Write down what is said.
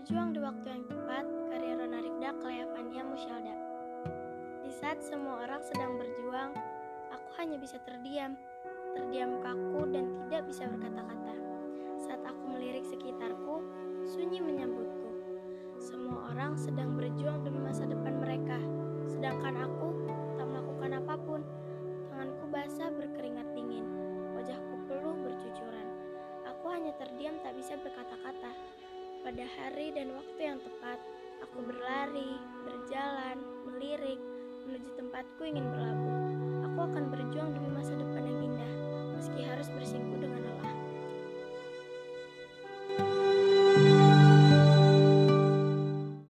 Berjuang di waktu yang tepat, karya Rona Rigda Klayavania Musyalda. Di saat semua orang sedang berjuang, aku hanya bisa terdiam, terdiam kaku dan tidak bisa berkata-kata. Saat aku melirik sekitarku, sunyi menyambutku. Semua orang sedang berjuang demi masa depan mereka, sedangkan aku tak melakukan apa pun. Tanganku basah berkeringat dingin, wajahku peluh bercucuran. Aku hanya terdiam tak bisa berkata-kata. Pada hari dan waktu yang tepat, aku berlari, berjalan, melirik, menuju tempatku ingin berlabuh. Aku akan berjuang